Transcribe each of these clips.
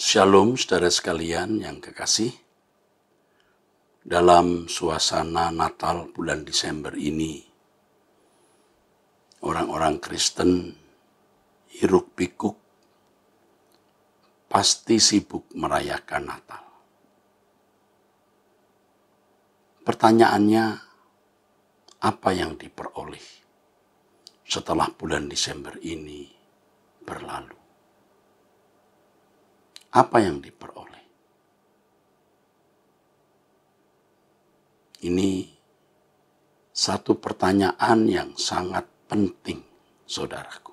Shalom saudara sekalian yang kekasih. Dalam suasana Natal bulan Desember ini, orang-orang Kristen hiruk pikuk pasti sibuk merayakan Natal. Pertanyaannya, apa yang diperoleh setelah bulan Desember ini berlalu? Apa yang diperoleh. Ini satu pertanyaan yang sangat penting, saudaraku.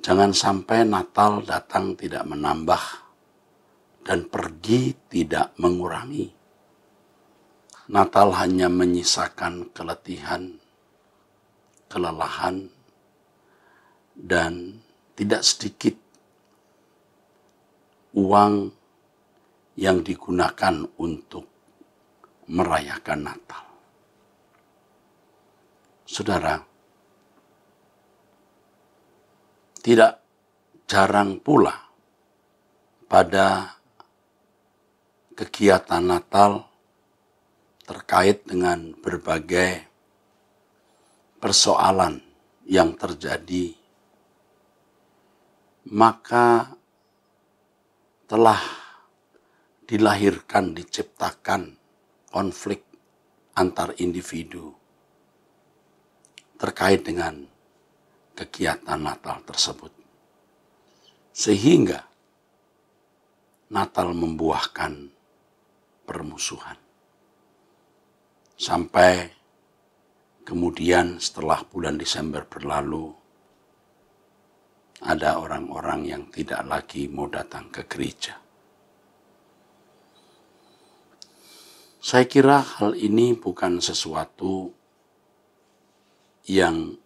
Jangan sampai Natal datang tidak menambah dan pergi tidak mengurangi. Natal hanya menyisakan keletihan, kelelahan, dan tidak sedikit uang yang digunakan untuk merayakan Natal. Saudara, tidak jarang pula pada kegiatan Natal terkait dengan berbagai persoalan yang terjadi, maka telah dilahirkan, diciptakan konflik antar individu terkait dengan kegiatan Natal tersebut. Sehingga Natal membuahkan permusuhan. Sampai kemudian setelah bulan Desember berlalu, ada orang-orang yang tidak lagi mau datang ke gereja. Saya kira hal ini bukan sesuatu yang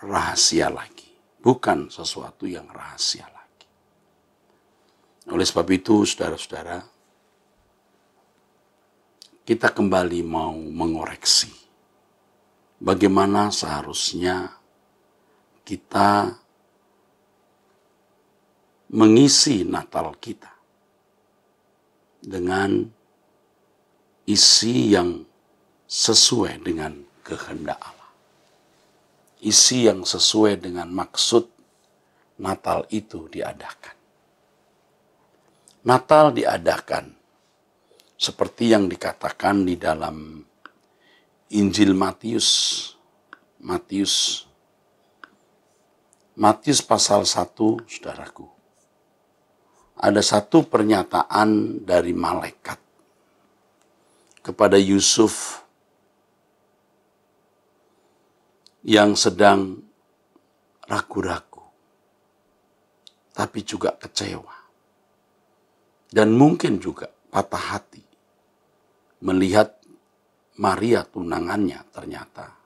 rahasia lagi, bukan sesuatu yang rahasia lagi. Oleh sebab itu, saudara-saudara, kita kembali mau mengoreksi bagaimana seharusnya kita mengisi Natal kita dengan isi yang sesuai dengan kehendak Allah. Isi yang sesuai dengan maksud Natal itu diadakan. Natal diadakan seperti yang dikatakan di dalam Injil Matius. Matius Matius pasal 1, saudaraku. Ada satu pernyataan dari malaikat kepada Yusuf yang sedang ragu-ragu, tapi juga kecewa. Dan mungkin juga patah hati melihat Maria tunangannya ternyata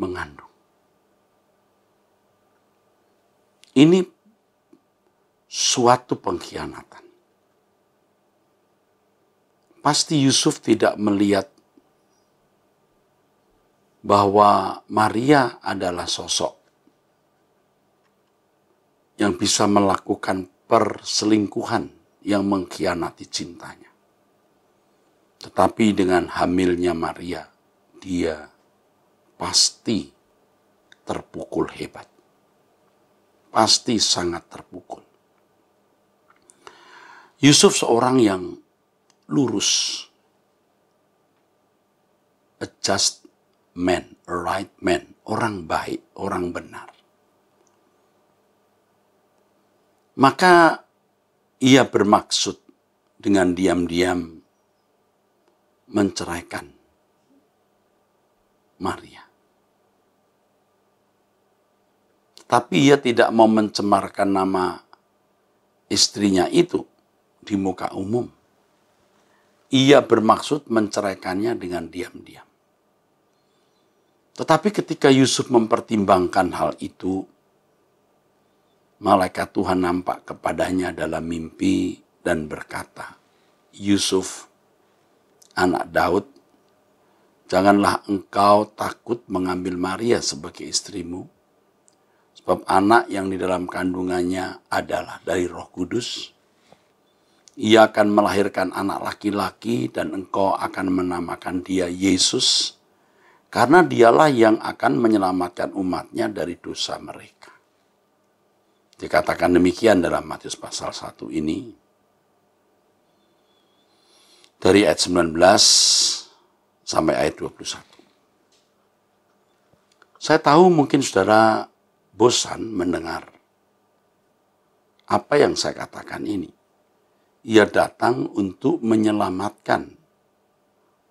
mengandung. Ini suatu pengkhianatan. Pasti Yusuf tidak melihat bahwa Maria adalah sosok yang bisa melakukan perselingkuhan yang mengkhianati cintanya. Tetapi dengan hamilnya Maria, dia pasti terpukul hebat. Pasti sangat terpukul. Yusuf seorang yang lurus. A just man, a right man. Orang baik, orang benar. Maka ia bermaksud dengan diam-diam menceraikan Maria. Tapi ia tidak mau mencemarkan nama istrinya itu di muka umum. Ia bermaksud menceraikannya dengan diam-diam. Tetapi ketika Yusuf mempertimbangkan hal itu, malaikat Tuhan nampak kepadanya dalam mimpi dan berkata, Yusuf, anak Daud, Janganlah engkau takut mengambil Maria sebagai istrimu, sebab anak yang di dalam kandungannya adalah dari Roh Kudus. Ia akan melahirkan anak laki-laki, dan engkau akan menamakan dia Yesus, karena dialah yang akan menyelamatkan umatnya dari dosa mereka. Dikatakan demikian dalam Matius pasal 1 ini. Dari ayat 19 sampai ayat 21. Saya tahu mungkin saudara bosan mendengar apa yang saya katakan ini. Ia datang untuk menyelamatkan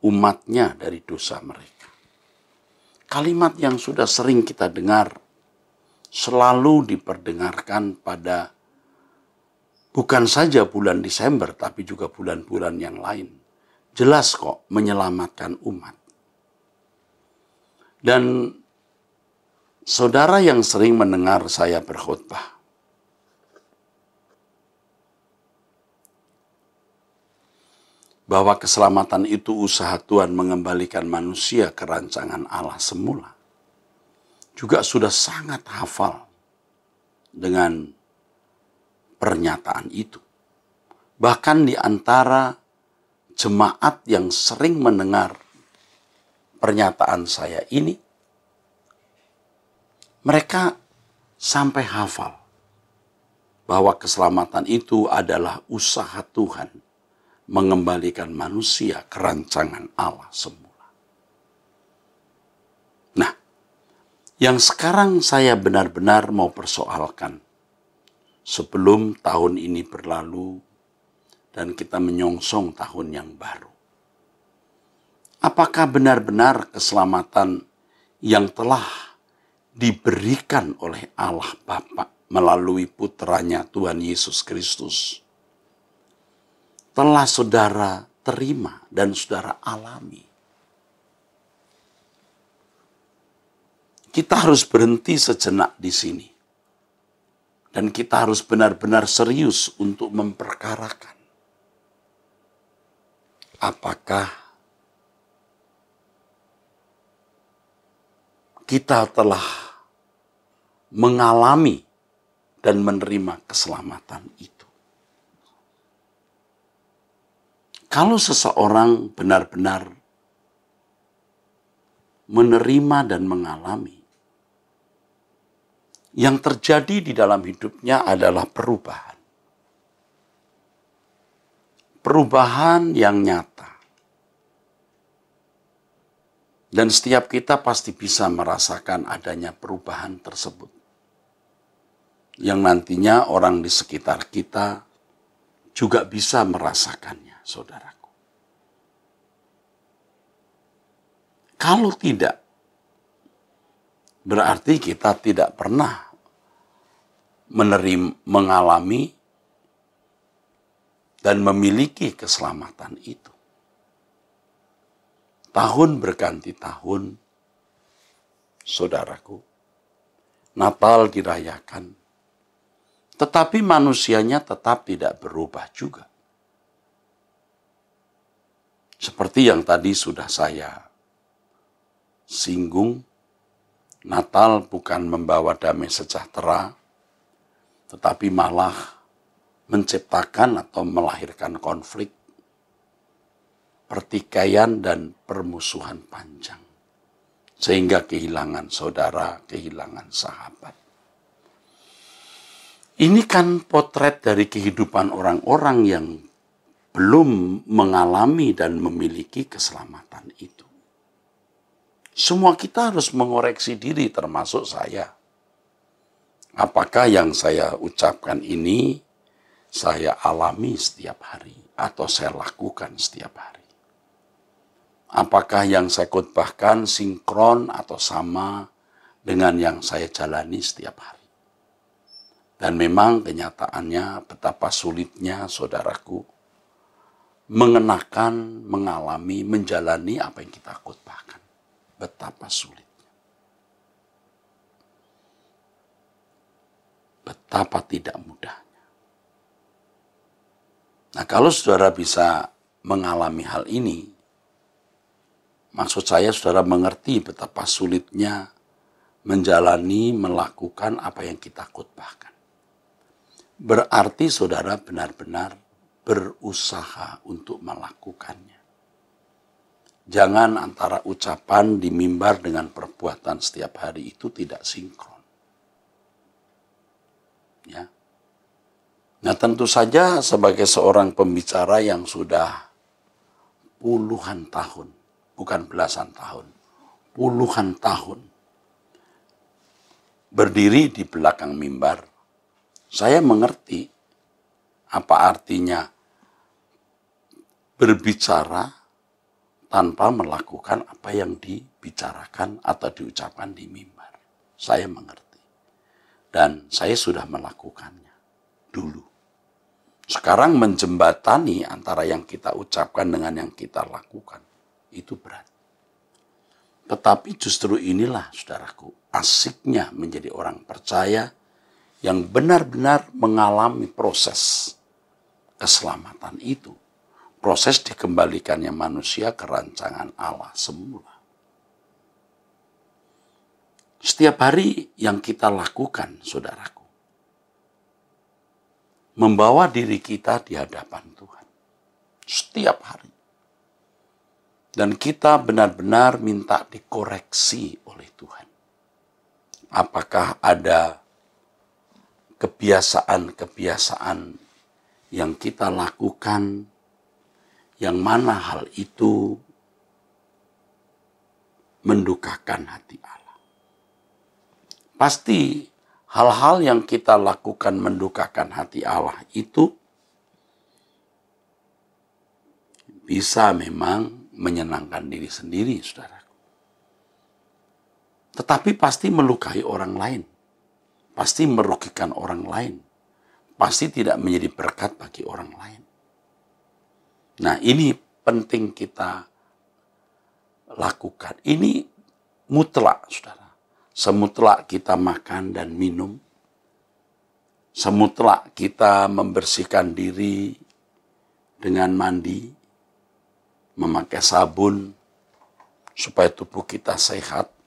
umatnya dari dosa mereka. Kalimat yang sudah sering kita dengar selalu diperdengarkan pada bukan saja bulan Desember tapi juga bulan-bulan yang lain jelas kok menyelamatkan umat. Dan saudara yang sering mendengar saya berkhutbah, bahwa keselamatan itu usaha Tuhan mengembalikan manusia ke rancangan Allah semula. Juga sudah sangat hafal dengan pernyataan itu. Bahkan di antara jemaat yang sering mendengar pernyataan saya ini, mereka sampai hafal bahwa keselamatan itu adalah usaha Tuhan mengembalikan manusia ke rancangan Allah semula. Nah, yang sekarang saya benar-benar mau persoalkan sebelum tahun ini berlalu dan kita menyongsong tahun yang baru. Apakah benar-benar keselamatan yang telah diberikan oleh Allah Bapa melalui putranya Tuhan Yesus Kristus telah saudara terima dan saudara alami? Kita harus berhenti sejenak di sini. Dan kita harus benar-benar serius untuk memperkarakan apakah kita telah mengalami dan menerima keselamatan itu. Kalau seseorang benar-benar menerima dan mengalami, yang terjadi di dalam hidupnya adalah perubahan perubahan yang nyata. Dan setiap kita pasti bisa merasakan adanya perubahan tersebut. Yang nantinya orang di sekitar kita juga bisa merasakannya, saudaraku. Kalau tidak, berarti kita tidak pernah menerima, mengalami dan memiliki keselamatan itu. Tahun berganti tahun, saudaraku, Natal dirayakan, tetapi manusianya tetap tidak berubah juga. Seperti yang tadi sudah saya singgung, Natal bukan membawa damai sejahtera, tetapi malah menciptakan atau melahirkan konflik, pertikaian dan permusuhan panjang. Sehingga kehilangan saudara, kehilangan sahabat. Ini kan potret dari kehidupan orang-orang yang belum mengalami dan memiliki keselamatan itu. Semua kita harus mengoreksi diri termasuk saya. Apakah yang saya ucapkan ini saya alami setiap hari atau saya lakukan setiap hari. Apakah yang saya khotbahkan sinkron atau sama dengan yang saya jalani setiap hari. Dan memang kenyataannya betapa sulitnya saudaraku mengenakan, mengalami, menjalani apa yang kita khotbahkan. Betapa sulitnya. Betapa tidak mudah. Nah, kalau saudara bisa mengalami hal ini, Maksud saya saudara mengerti betapa sulitnya menjalani, melakukan apa yang kita khotbahkan. Berarti saudara benar-benar berusaha untuk melakukannya. Jangan antara ucapan di mimbar dengan perbuatan setiap hari itu tidak sinkron. Ya. Nah tentu saja sebagai seorang pembicara yang sudah puluhan tahun, bukan belasan tahun, puluhan tahun berdiri di belakang mimbar, saya mengerti apa artinya berbicara tanpa melakukan apa yang dibicarakan atau diucapkan di mimbar. Saya mengerti. Dan saya sudah melakukannya dulu. Sekarang menjembatani antara yang kita ucapkan dengan yang kita lakukan. Itu berat. Tetapi justru inilah, saudaraku, asiknya menjadi orang percaya yang benar-benar mengalami proses keselamatan itu proses dikembalikannya manusia ke rancangan Allah semula. Setiap hari yang kita lakukan, saudaraku, membawa diri kita di hadapan Tuhan. Setiap hari. Dan kita benar-benar minta dikoreksi oleh Tuhan. Apakah ada kebiasaan-kebiasaan yang kita lakukan yang mana hal itu mendukakan hati Allah. Pasti hal-hal yang kita lakukan mendukakan hati Allah itu bisa memang menyenangkan diri sendiri, saudara. Tetapi pasti melukai orang lain. Pasti merugikan orang lain. Pasti tidak menjadi berkat bagi orang lain. Nah ini penting kita lakukan. Ini mutlak, saudara. Semutlak kita makan dan minum. Semutlak kita membersihkan diri dengan mandi, memakai sabun, supaya tubuh kita sehat.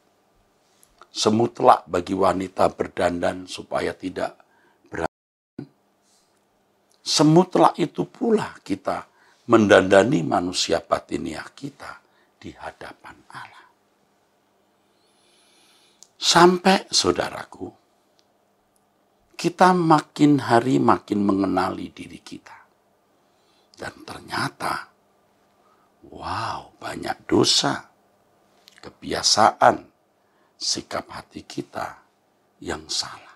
Semutlak bagi wanita berdandan supaya tidak berantakan. Semutlak itu pula kita mendandani manusia batiniah kita di hadapan Allah. Sampai saudaraku, kita makin hari makin mengenali diri kita. Dan ternyata, wow, banyak dosa, kebiasaan, sikap hati kita yang salah.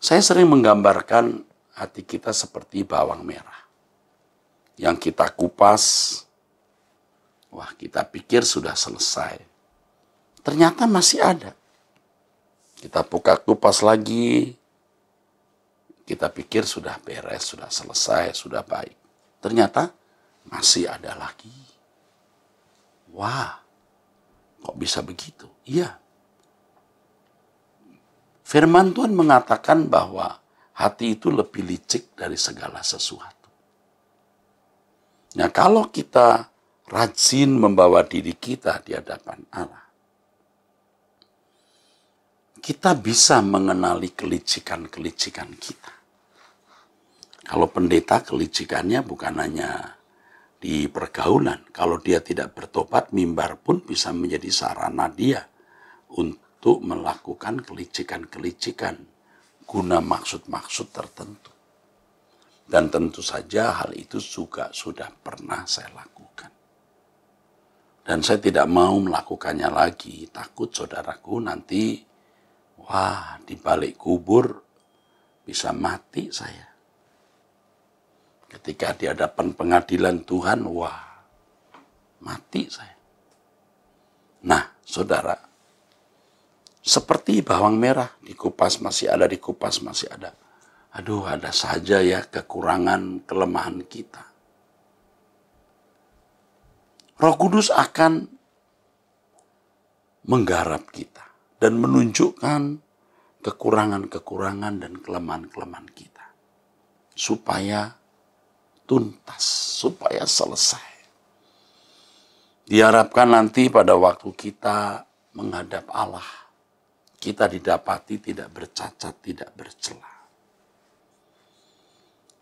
Saya sering menggambarkan hati kita seperti bawang merah yang kita kupas, wah kita pikir sudah selesai. Ternyata masih ada. Kita buka kupas lagi, kita pikir sudah beres, sudah selesai, sudah baik. Ternyata masih ada lagi. Wah, kok bisa begitu? Iya. Firman Tuhan mengatakan bahwa hati itu lebih licik dari segala sesuatu. Nah, kalau kita rajin membawa diri kita di hadapan Allah, kita bisa mengenali kelicikan-kelicikan kita. Kalau pendeta kelicikannya bukan hanya di pergaulan. Kalau dia tidak bertobat, mimbar pun bisa menjadi sarana dia untuk melakukan kelicikan-kelicikan guna maksud-maksud tertentu. Dan tentu saja hal itu juga sudah pernah saya lakukan. Dan saya tidak mau melakukannya lagi. Takut saudaraku nanti, wah di balik kubur bisa mati saya. Ketika di hadapan pengadilan Tuhan, wah mati saya. Nah, saudara, seperti bawang merah dikupas masih ada, dikupas masih ada aduh ada saja ya kekurangan, kelemahan kita. Roh Kudus akan menggarap kita dan menunjukkan kekurangan-kekurangan dan kelemahan-kelemahan kita. Supaya tuntas, supaya selesai. Diharapkan nanti pada waktu kita menghadap Allah, kita didapati tidak bercacat, tidak bercela.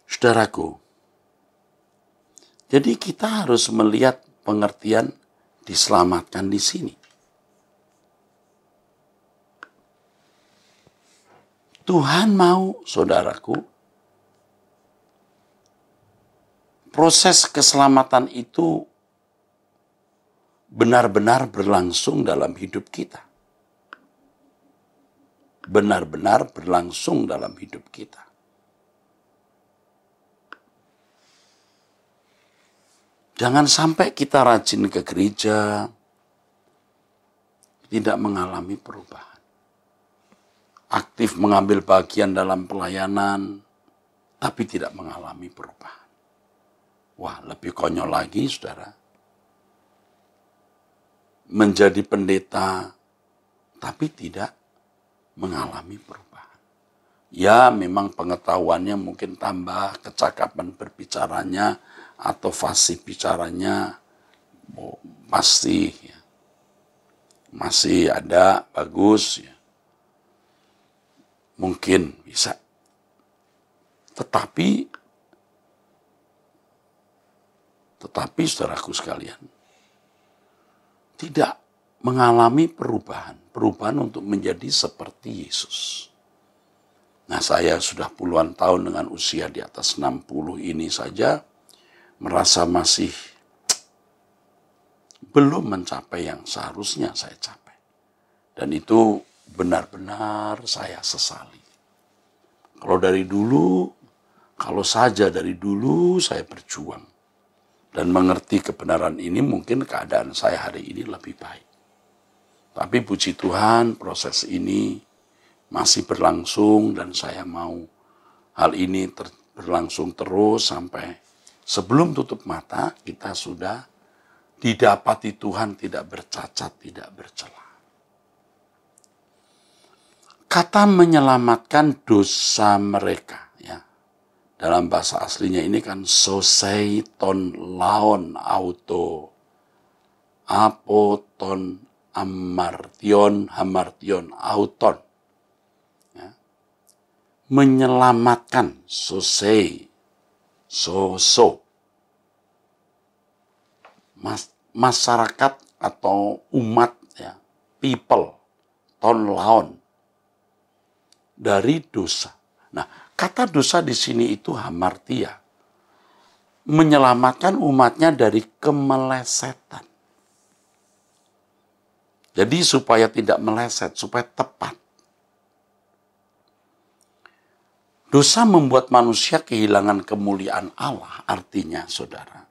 Saudaraku, jadi kita harus melihat pengertian diselamatkan di sini. Tuhan mau, saudaraku, proses keselamatan itu benar-benar berlangsung dalam hidup kita. Benar-benar berlangsung dalam hidup kita. Jangan sampai kita rajin ke gereja, tidak mengalami perubahan. Aktif mengambil bagian dalam pelayanan, tapi tidak mengalami perubahan. Wah, lebih konyol lagi, saudara menjadi pendeta, tapi tidak mengalami perubahan. Ya, memang pengetahuannya mungkin tambah, kecakapan berbicaranya atau fasih bicaranya oh, pasti ya. masih ada bagus ya. Mungkin bisa. Tetapi tetapi saudaraku sekalian, tidak mengalami perubahan. Perubahan untuk menjadi seperti Yesus. Nah saya sudah puluhan tahun dengan usia di atas 60 ini saja merasa masih belum mencapai yang seharusnya saya capai. Dan itu benar-benar saya sesali. Kalau dari dulu, kalau saja dari dulu saya berjuang dan mengerti kebenaran ini, mungkin keadaan saya hari ini lebih baik. Tapi puji Tuhan, proses ini masih berlangsung dan saya mau hal ini ter berlangsung terus sampai sebelum tutup mata kita sudah didapati Tuhan tidak bercacat, tidak bercela. Kata menyelamatkan dosa mereka dalam bahasa aslinya ini kan soseiton laon auto. Apoton amartion hamartion auton. Ya. menyelamatkan sosei soso. Mas, masyarakat atau umat ya people ton laon. Dari dosa. Nah Kata dosa di sini itu hamartia. Menyelamatkan umatnya dari kemelesetan. Jadi supaya tidak meleset, supaya tepat. Dosa membuat manusia kehilangan kemuliaan Allah, artinya saudara.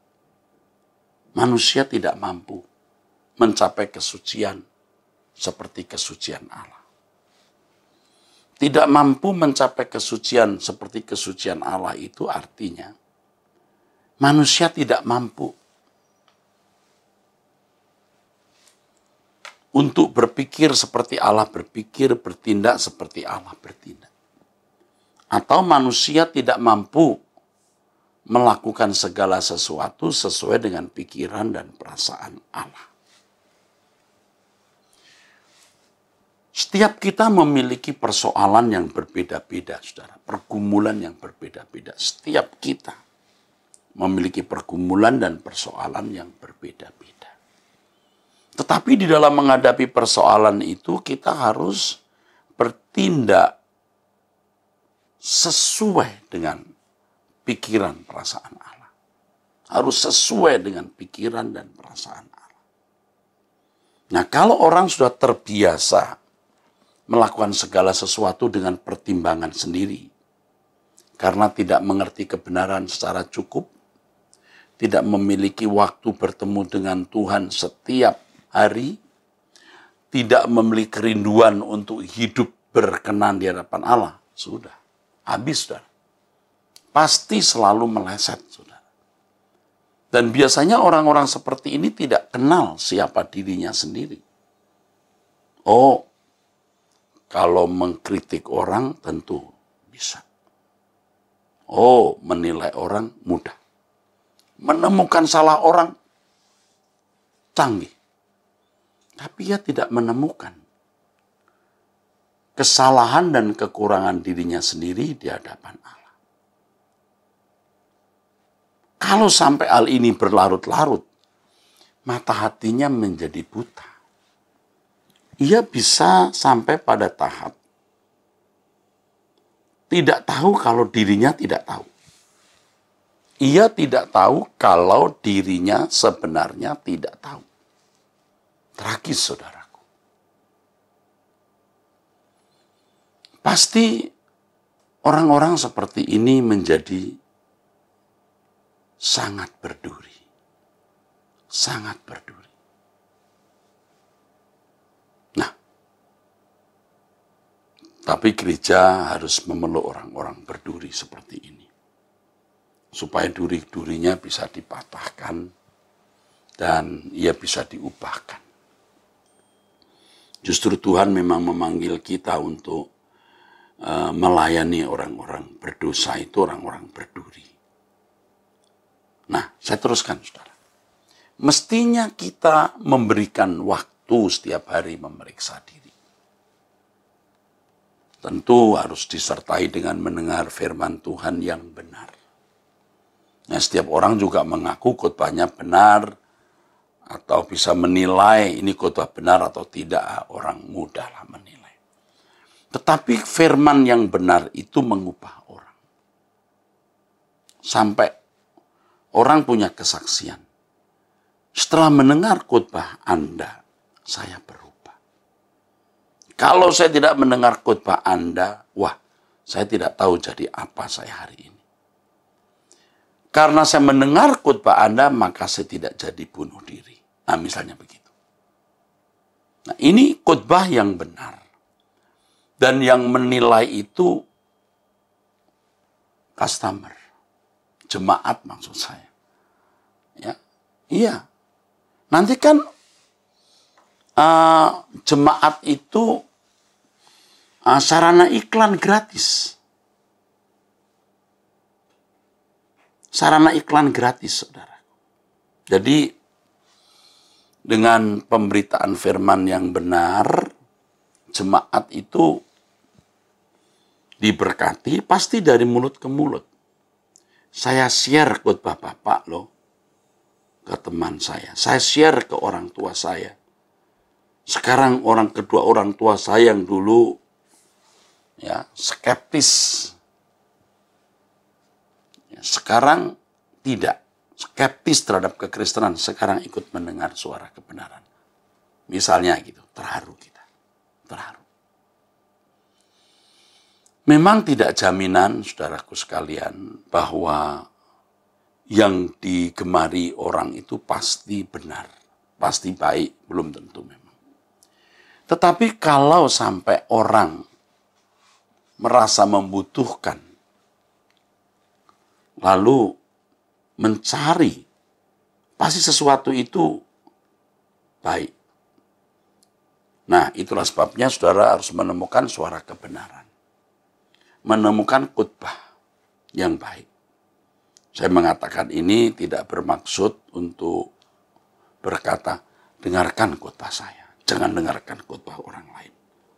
Manusia tidak mampu mencapai kesucian seperti kesucian Allah tidak mampu mencapai kesucian seperti kesucian Allah itu artinya manusia tidak mampu untuk berpikir seperti Allah berpikir, bertindak seperti Allah bertindak. Atau manusia tidak mampu melakukan segala sesuatu sesuai dengan pikiran dan perasaan Allah. Setiap kita memiliki persoalan yang berbeda-beda, saudara. Pergumulan yang berbeda-beda. Setiap kita memiliki pergumulan dan persoalan yang berbeda-beda. Tetapi di dalam menghadapi persoalan itu kita harus bertindak sesuai dengan pikiran perasaan Allah. Harus sesuai dengan pikiran dan perasaan Allah. Nah, kalau orang sudah terbiasa melakukan segala sesuatu dengan pertimbangan sendiri. Karena tidak mengerti kebenaran secara cukup, tidak memiliki waktu bertemu dengan Tuhan setiap hari, tidak memiliki kerinduan untuk hidup berkenan di hadapan Allah, sudah habis sudah. Pasti selalu meleset, sudah. Dan biasanya orang-orang seperti ini tidak kenal siapa dirinya sendiri. Oh, kalau mengkritik orang tentu bisa. Oh, menilai orang mudah. Menemukan salah orang canggih. Tapi ia tidak menemukan kesalahan dan kekurangan dirinya sendiri di hadapan Allah. Kalau sampai hal ini berlarut-larut, mata hatinya menjadi buta. Ia bisa sampai pada tahap tidak tahu kalau dirinya tidak tahu. Ia tidak tahu kalau dirinya sebenarnya tidak tahu. Tragis, saudaraku. Pasti orang-orang seperti ini menjadi sangat berduri. Sangat berduri. Nah, tapi gereja harus memeluk orang-orang berduri seperti ini supaya duri-durinya bisa dipatahkan dan ia bisa diubahkan. Justru Tuhan memang memanggil kita untuk uh, melayani orang-orang berdosa itu orang-orang berduri. Nah, saya teruskan saudara. Mestinya kita memberikan waktu setiap hari memeriksa diri. Tentu harus disertai dengan mendengar firman Tuhan yang benar Nah, setiap orang juga mengaku khotbahnya benar atau bisa menilai ini khotbah benar atau tidak. Orang mudahlah menilai. Tetapi firman yang benar itu mengubah orang. Sampai orang punya kesaksian. Setelah mendengar khotbah Anda, saya berubah. Kalau saya tidak mendengar khotbah Anda, wah, saya tidak tahu jadi apa saya hari ini. Karena saya mendengar khotbah Anda, maka saya tidak jadi bunuh diri. Nah, misalnya begitu. Nah, ini khotbah yang benar. Dan yang menilai itu customer. Jemaat maksud saya. Ya, iya. Nanti kan uh, jemaat itu uh, sarana iklan gratis. sarana iklan gratis, saudara. Jadi dengan pemberitaan firman yang benar, jemaat itu diberkati pasti dari mulut ke mulut. Saya share khotbah Bapak loh ke teman saya. Saya share ke orang tua saya. Sekarang orang kedua orang tua saya yang dulu ya skeptis sekarang tidak skeptis terhadap kekristenan, sekarang ikut mendengar suara kebenaran. Misalnya gitu, terharu kita. Terharu. Memang tidak jaminan, saudaraku sekalian, bahwa yang digemari orang itu pasti benar, pasti baik, belum tentu memang. Tetapi kalau sampai orang merasa membutuhkan lalu mencari, pasti sesuatu itu baik. Nah, itulah sebabnya saudara harus menemukan suara kebenaran. Menemukan khutbah yang baik. Saya mengatakan ini tidak bermaksud untuk berkata, dengarkan khutbah saya. Jangan dengarkan khutbah orang lain.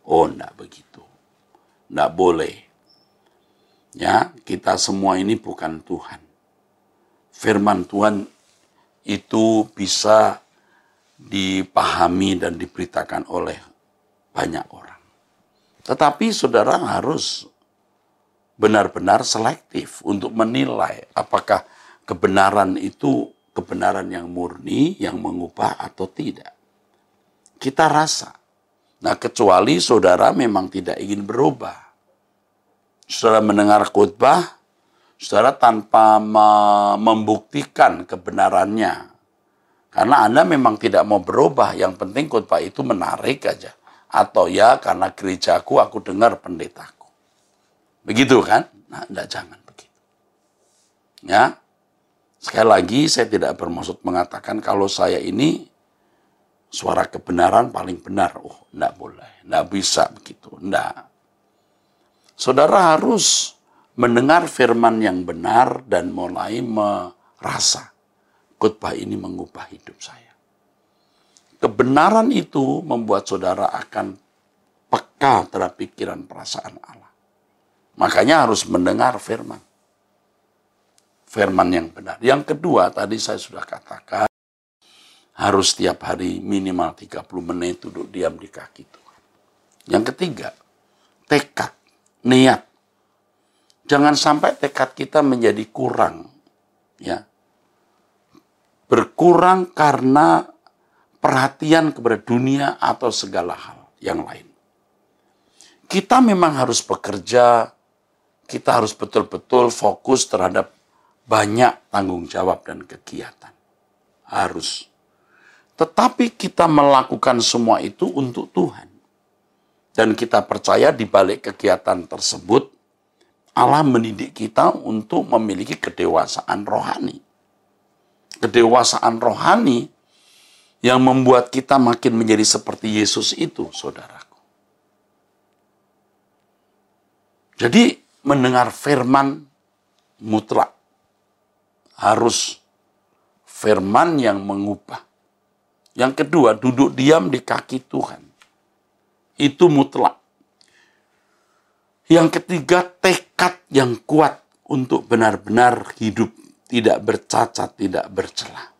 Oh, enggak begitu. Enggak boleh. Ya, kita semua ini bukan Tuhan. Firman Tuhan itu bisa dipahami dan diberitakan oleh banyak orang. Tetapi saudara harus benar-benar selektif untuk menilai apakah kebenaran itu kebenaran yang murni, yang mengubah atau tidak. Kita rasa. Nah, kecuali saudara memang tidak ingin berubah saudara mendengar khutbah, saudara tanpa membuktikan kebenarannya. Karena Anda memang tidak mau berubah, yang penting khutbah itu menarik aja. Atau ya karena gerejaku aku dengar pendetaku. Begitu kan? Nah, enggak jangan begitu. Ya. Sekali lagi saya tidak bermaksud mengatakan kalau saya ini suara kebenaran paling benar. Oh, enggak boleh. Enggak bisa begitu. Enggak. Saudara harus mendengar firman yang benar dan mulai merasa khotbah ini mengubah hidup saya. kebenaran itu membuat saudara akan peka terhadap pikiran perasaan Allah. Makanya harus mendengar firman. Firman yang benar. Yang kedua, tadi saya sudah katakan, harus setiap hari minimal 30 menit duduk diam di kaki Tuhan. Yang ketiga, tekad, niat. Jangan sampai tekad kita menjadi kurang. Ya. Berkurang karena perhatian kepada dunia atau segala hal yang lain. Kita memang harus bekerja, kita harus betul-betul fokus terhadap banyak tanggung jawab dan kegiatan. Harus. Tetapi kita melakukan semua itu untuk Tuhan. Dan kita percaya di balik kegiatan tersebut, Allah mendidik kita untuk memiliki kedewasaan rohani. Kedewasaan rohani yang membuat kita makin menjadi seperti Yesus itu, saudaraku. Jadi, mendengar firman mutlak harus firman yang mengubah. Yang kedua, duduk diam di kaki Tuhan itu mutlak. Yang ketiga, tekad yang kuat untuk benar-benar hidup tidak bercacat, tidak bercelah.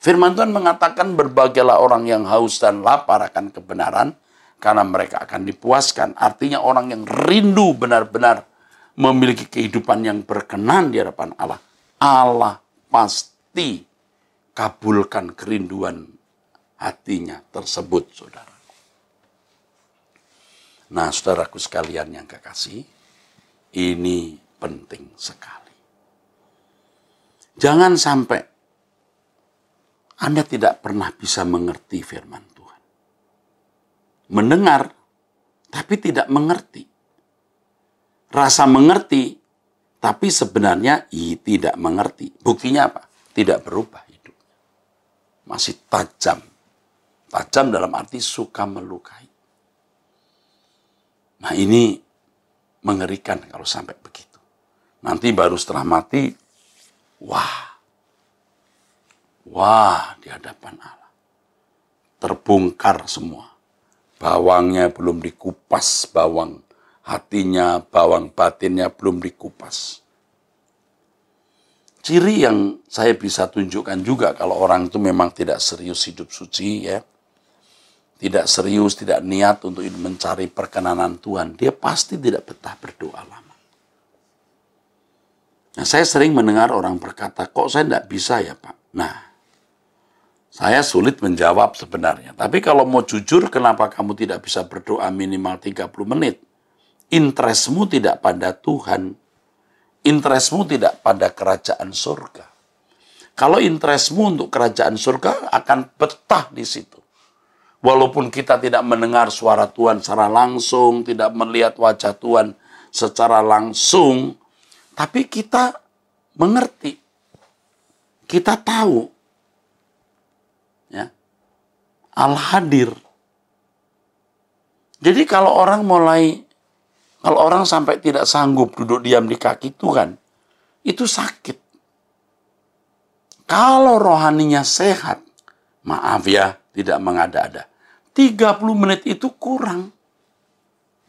Firman Tuhan mengatakan berbagailah orang yang haus dan lapar akan kebenaran karena mereka akan dipuaskan. Artinya orang yang rindu benar-benar memiliki kehidupan yang berkenan di hadapan Allah. Allah pasti kabulkan kerinduan hatinya tersebut, saudara. Nah, saudaraku sekalian yang kekasih, ini penting sekali. Jangan sampai Anda tidak pernah bisa mengerti firman Tuhan. Mendengar, tapi tidak mengerti. Rasa mengerti, tapi sebenarnya tidak mengerti. Buktinya apa? Tidak berubah. Masih tajam. Tajam dalam arti suka melukai. Nah ini mengerikan kalau sampai begitu. Nanti baru setelah mati, wah, wah di hadapan Allah. Terbongkar semua. Bawangnya belum dikupas, bawang hatinya, bawang batinnya belum dikupas. Ciri yang saya bisa tunjukkan juga kalau orang itu memang tidak serius hidup suci ya tidak serius, tidak niat untuk mencari perkenanan Tuhan, dia pasti tidak betah berdoa lama. Nah, saya sering mendengar orang berkata, kok saya tidak bisa ya Pak? Nah, saya sulit menjawab sebenarnya. Tapi kalau mau jujur, kenapa kamu tidak bisa berdoa minimal 30 menit? Interestmu tidak pada Tuhan. Interestmu tidak pada kerajaan surga. Kalau interestmu untuk kerajaan surga akan betah di situ. Walaupun kita tidak mendengar suara Tuhan secara langsung, tidak melihat wajah Tuhan secara langsung, tapi kita mengerti. Kita tahu. Ya. Allah hadir. Jadi kalau orang mulai kalau orang sampai tidak sanggup duduk diam di kaki Tuhan, itu sakit. Kalau rohaninya sehat, maaf ya, tidak mengada-ada. 30 menit itu kurang.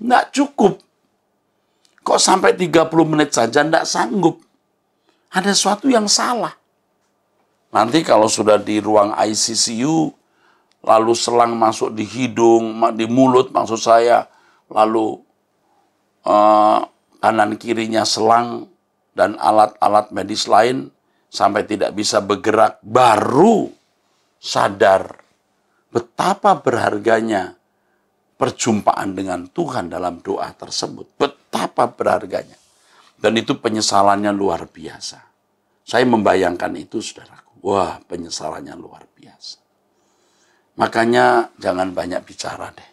Tidak cukup. Kok sampai 30 menit saja tidak sanggup? Ada sesuatu yang salah. Nanti kalau sudah di ruang ICCU, lalu selang masuk di hidung, di mulut maksud saya, lalu uh, kanan kirinya selang dan alat-alat medis lain sampai tidak bisa bergerak, baru sadar betapa berharganya perjumpaan dengan Tuhan dalam doa tersebut. Betapa berharganya. Dan itu penyesalannya luar biasa. Saya membayangkan itu, saudaraku. Wah, penyesalannya luar biasa. Makanya jangan banyak bicara deh.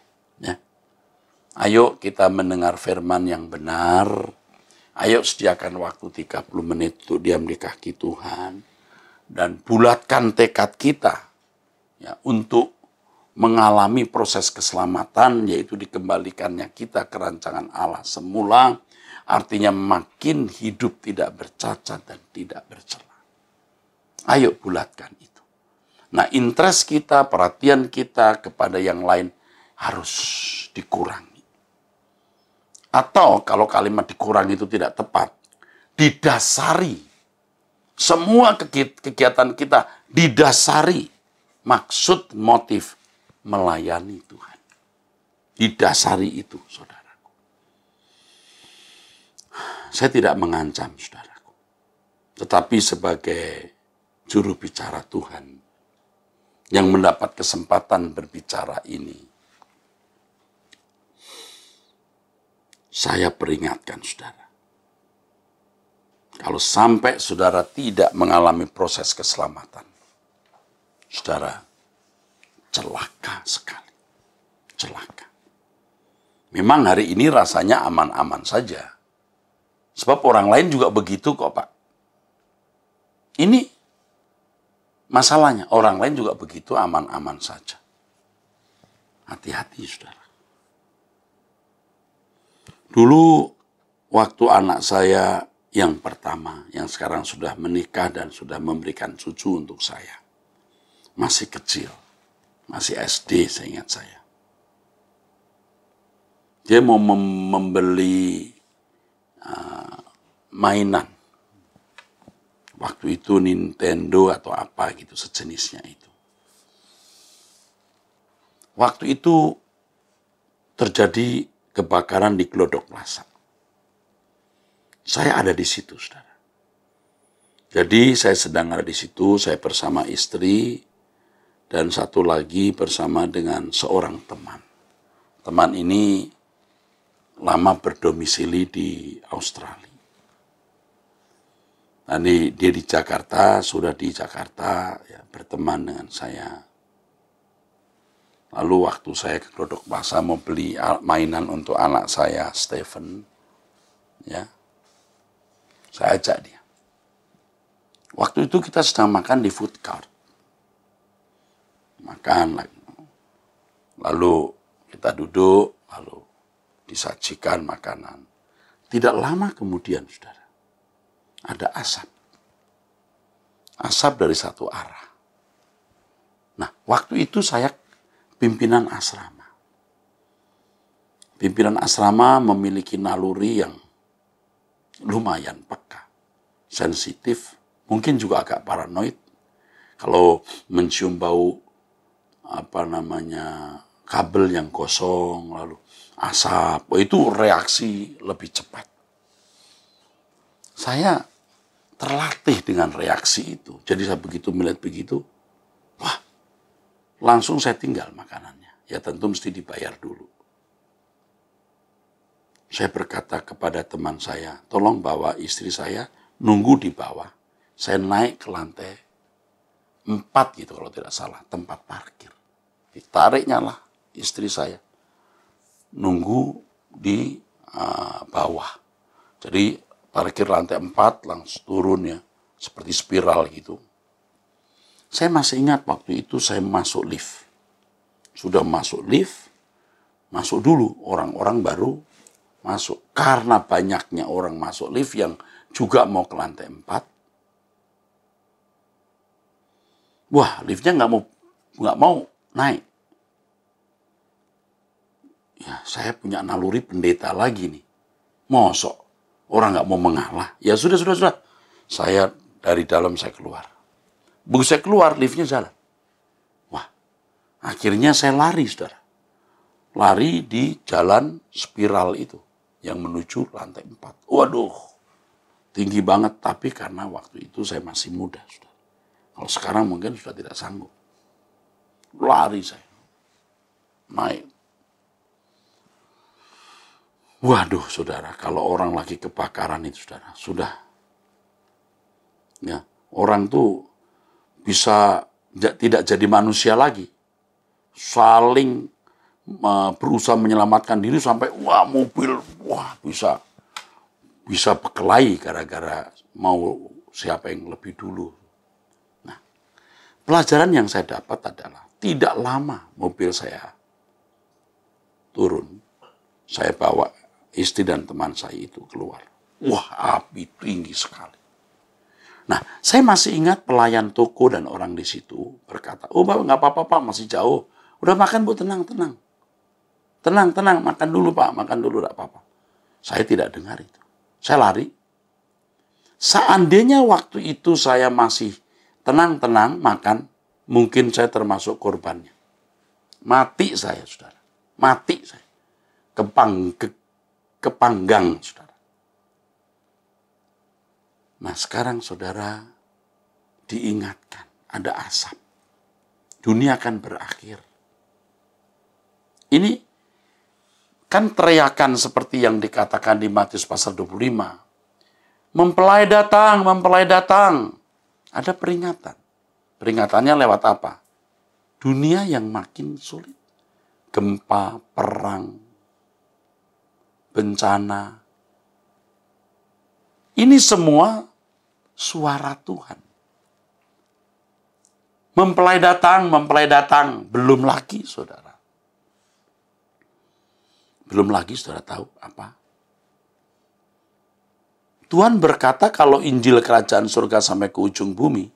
Ayo kita mendengar firman yang benar. Ayo sediakan waktu 30 menit untuk diam di kaki Tuhan. Dan bulatkan tekad kita ya, untuk mengalami proses keselamatan, yaitu dikembalikannya kita ke rancangan Allah semula, artinya makin hidup tidak bercacat dan tidak bercela. Ayo bulatkan itu. Nah, interest kita, perhatian kita kepada yang lain harus dikurangi. Atau kalau kalimat dikurangi itu tidak tepat, didasari. Semua kegiatan kita didasari maksud motif melayani Tuhan. Didasari itu, saudaraku. Saya tidak mengancam, saudaraku. Tetapi sebagai juru bicara Tuhan, yang mendapat kesempatan berbicara ini. Saya peringatkan saudara. Kalau sampai saudara tidak mengalami proses keselamatan, saudara celaka sekali. Celaka. Memang hari ini rasanya aman-aman saja. Sebab orang lain juga begitu kok Pak. Ini Masalahnya orang lain juga begitu aman-aman saja. Hati-hati saudara. Dulu waktu anak saya yang pertama, yang sekarang sudah menikah dan sudah memberikan cucu untuk saya. Masih kecil, masih SD saya ingat saya. Dia mau membeli uh, mainan Waktu itu Nintendo atau apa gitu sejenisnya itu. Waktu itu terjadi kebakaran di Glodok Plaza. Saya ada di situ, saudara. Jadi saya sedang ada di situ, saya bersama istri, dan satu lagi bersama dengan seorang teman. Teman ini lama berdomisili di Australia. Ini dia di Jakarta, sudah di Jakarta, ya, berteman dengan saya. Lalu waktu saya ke Glodok Plaza mau beli mainan untuk anak saya, Stephen, ya, saya ajak dia. Waktu itu kita sedang makan di food court. Makan, lalu kita duduk, lalu disajikan makanan. Tidak lama kemudian, saudara ada asap. Asap dari satu arah. Nah, waktu itu saya pimpinan asrama. Pimpinan asrama memiliki naluri yang lumayan peka, sensitif, mungkin juga agak paranoid. Kalau mencium bau apa namanya kabel yang kosong lalu asap, oh itu reaksi lebih cepat. Saya terlatih dengan reaksi itu. Jadi saya begitu melihat begitu, langsung saya tinggal makanannya. Ya tentu mesti dibayar dulu. Saya berkata kepada teman saya, tolong bawa istri saya nunggu di bawah. Saya naik ke lantai empat gitu kalau tidak salah, tempat parkir. Ditariknya lah istri saya. Nunggu di uh, bawah. Jadi parkir lantai 4 langsung turun ya, seperti spiral gitu. Saya masih ingat waktu itu saya masuk lift. Sudah masuk lift, masuk dulu orang-orang baru masuk. Karena banyaknya orang masuk lift yang juga mau ke lantai 4. Wah, liftnya nggak mau nggak mau naik. Ya, saya punya naluri pendeta lagi nih. Mosok Orang nggak mau mengalah. Ya sudah, sudah, sudah. Saya dari dalam saya keluar. Begitu saya keluar, liftnya jalan. Wah, akhirnya saya lari, saudara. Lari di jalan spiral itu yang menuju lantai empat. Waduh, tinggi banget. Tapi karena waktu itu saya masih muda, saudara. Kalau sekarang mungkin sudah tidak sanggup. Lari saya. Naik Waduh, saudara, kalau orang lagi kebakaran itu, saudara, sudah. Ya, orang tuh bisa tidak jadi manusia lagi. Saling berusaha menyelamatkan diri sampai wah mobil wah bisa bisa berkelahi gara-gara mau siapa yang lebih dulu. Nah, pelajaran yang saya dapat adalah tidak lama mobil saya turun, saya bawa istri dan teman saya itu keluar. Wah, api tinggi sekali. Nah, saya masih ingat pelayan toko dan orang di situ berkata, oh bapak nggak apa-apa pak, masih jauh. Udah makan bu, tenang, tenang. Tenang, tenang, makan dulu pak, makan dulu, nggak apa-apa. Saya tidak dengar itu. Saya lari. Seandainya waktu itu saya masih tenang-tenang makan, mungkin saya termasuk korbannya. Mati saya, saudara. Mati saya. Kepang, ke, kepanggang, saudara. Nah sekarang saudara diingatkan ada asap. Dunia akan berakhir. Ini kan teriakan seperti yang dikatakan di Matius pasal 25. Mempelai datang, mempelai datang. Ada peringatan. Peringatannya lewat apa? Dunia yang makin sulit. Gempa, perang, bencana. Ini semua suara Tuhan. Mempelai datang, mempelai datang. Belum lagi, saudara. Belum lagi, saudara tahu apa? Tuhan berkata kalau Injil Kerajaan Surga sampai ke ujung bumi,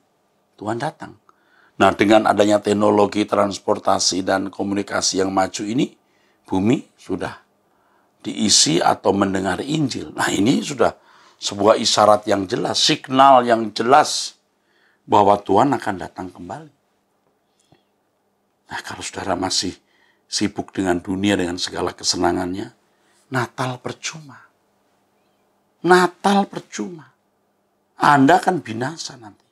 Tuhan datang. Nah, dengan adanya teknologi transportasi dan komunikasi yang maju ini, bumi sudah diisi atau mendengar Injil. Nah, ini sudah sebuah isyarat yang jelas, signal yang jelas bahwa Tuhan akan datang kembali. Nah, kalau saudara masih sibuk dengan dunia dengan segala kesenangannya, Natal percuma. Natal percuma. Anda akan binasa nanti.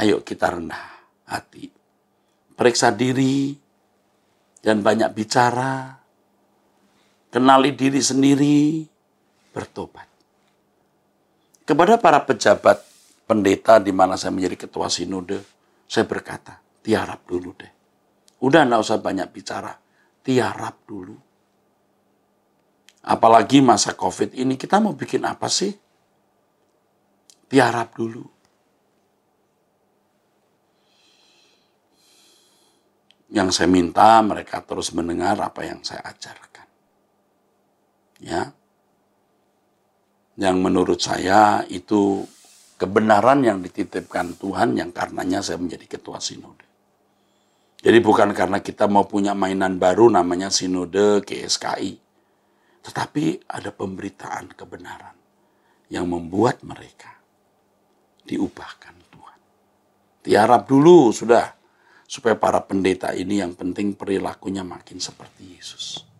Ayo kita rendah hati. Periksa diri dan banyak bicara. Kenali diri sendiri, bertobat. Kepada para pejabat pendeta di mana saya menjadi ketua sinode, saya berkata, tiarap dulu deh. Udah nggak usah banyak bicara, tiarap dulu. Apalagi masa COVID ini, kita mau bikin apa sih? Tiarap dulu. Yang saya minta mereka terus mendengar apa yang saya ajarkan. Ya, yang menurut saya itu kebenaran yang dititipkan Tuhan yang karenanya saya menjadi ketua sinode. Jadi bukan karena kita mau punya mainan baru namanya sinode GSKI. Tetapi ada pemberitaan kebenaran yang membuat mereka diubahkan Tuhan. Tiarap dulu sudah supaya para pendeta ini yang penting perilakunya makin seperti Yesus.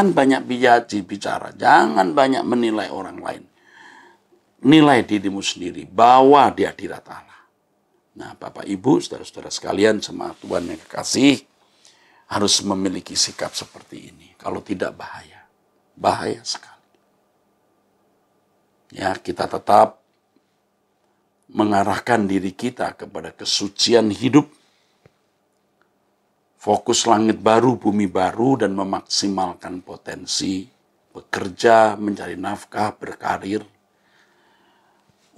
Jangan banyak bijaji bicara, jangan banyak menilai orang lain. Nilai dirimu sendiri, bawa di hadirat Allah. Nah, Bapak Ibu, saudara-saudara sekalian, sama Tuhan yang kekasih, harus memiliki sikap seperti ini. Kalau tidak bahaya, bahaya sekali. Ya, kita tetap mengarahkan diri kita kepada kesucian hidup fokus langit baru, bumi baru, dan memaksimalkan potensi bekerja, mencari nafkah, berkarir,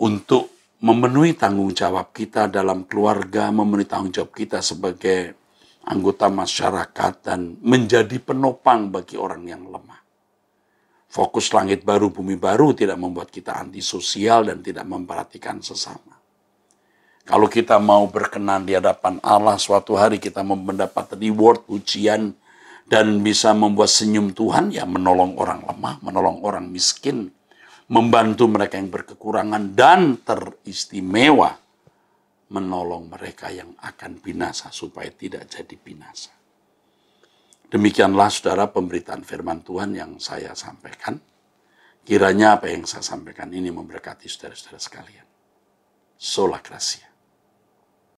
untuk memenuhi tanggung jawab kita dalam keluarga, memenuhi tanggung jawab kita sebagai anggota masyarakat, dan menjadi penopang bagi orang yang lemah. Fokus langit baru, bumi baru tidak membuat kita antisosial dan tidak memperhatikan sesama. Kalau kita mau berkenan di hadapan Allah suatu hari kita mendapat reward, ujian, dan bisa membuat senyum Tuhan, ya menolong orang lemah, menolong orang miskin, membantu mereka yang berkekurangan, dan teristimewa menolong mereka yang akan binasa supaya tidak jadi binasa. Demikianlah saudara pemberitaan firman Tuhan yang saya sampaikan. Kiranya apa yang saya sampaikan ini memberkati saudara-saudara sekalian. Sola Gracia.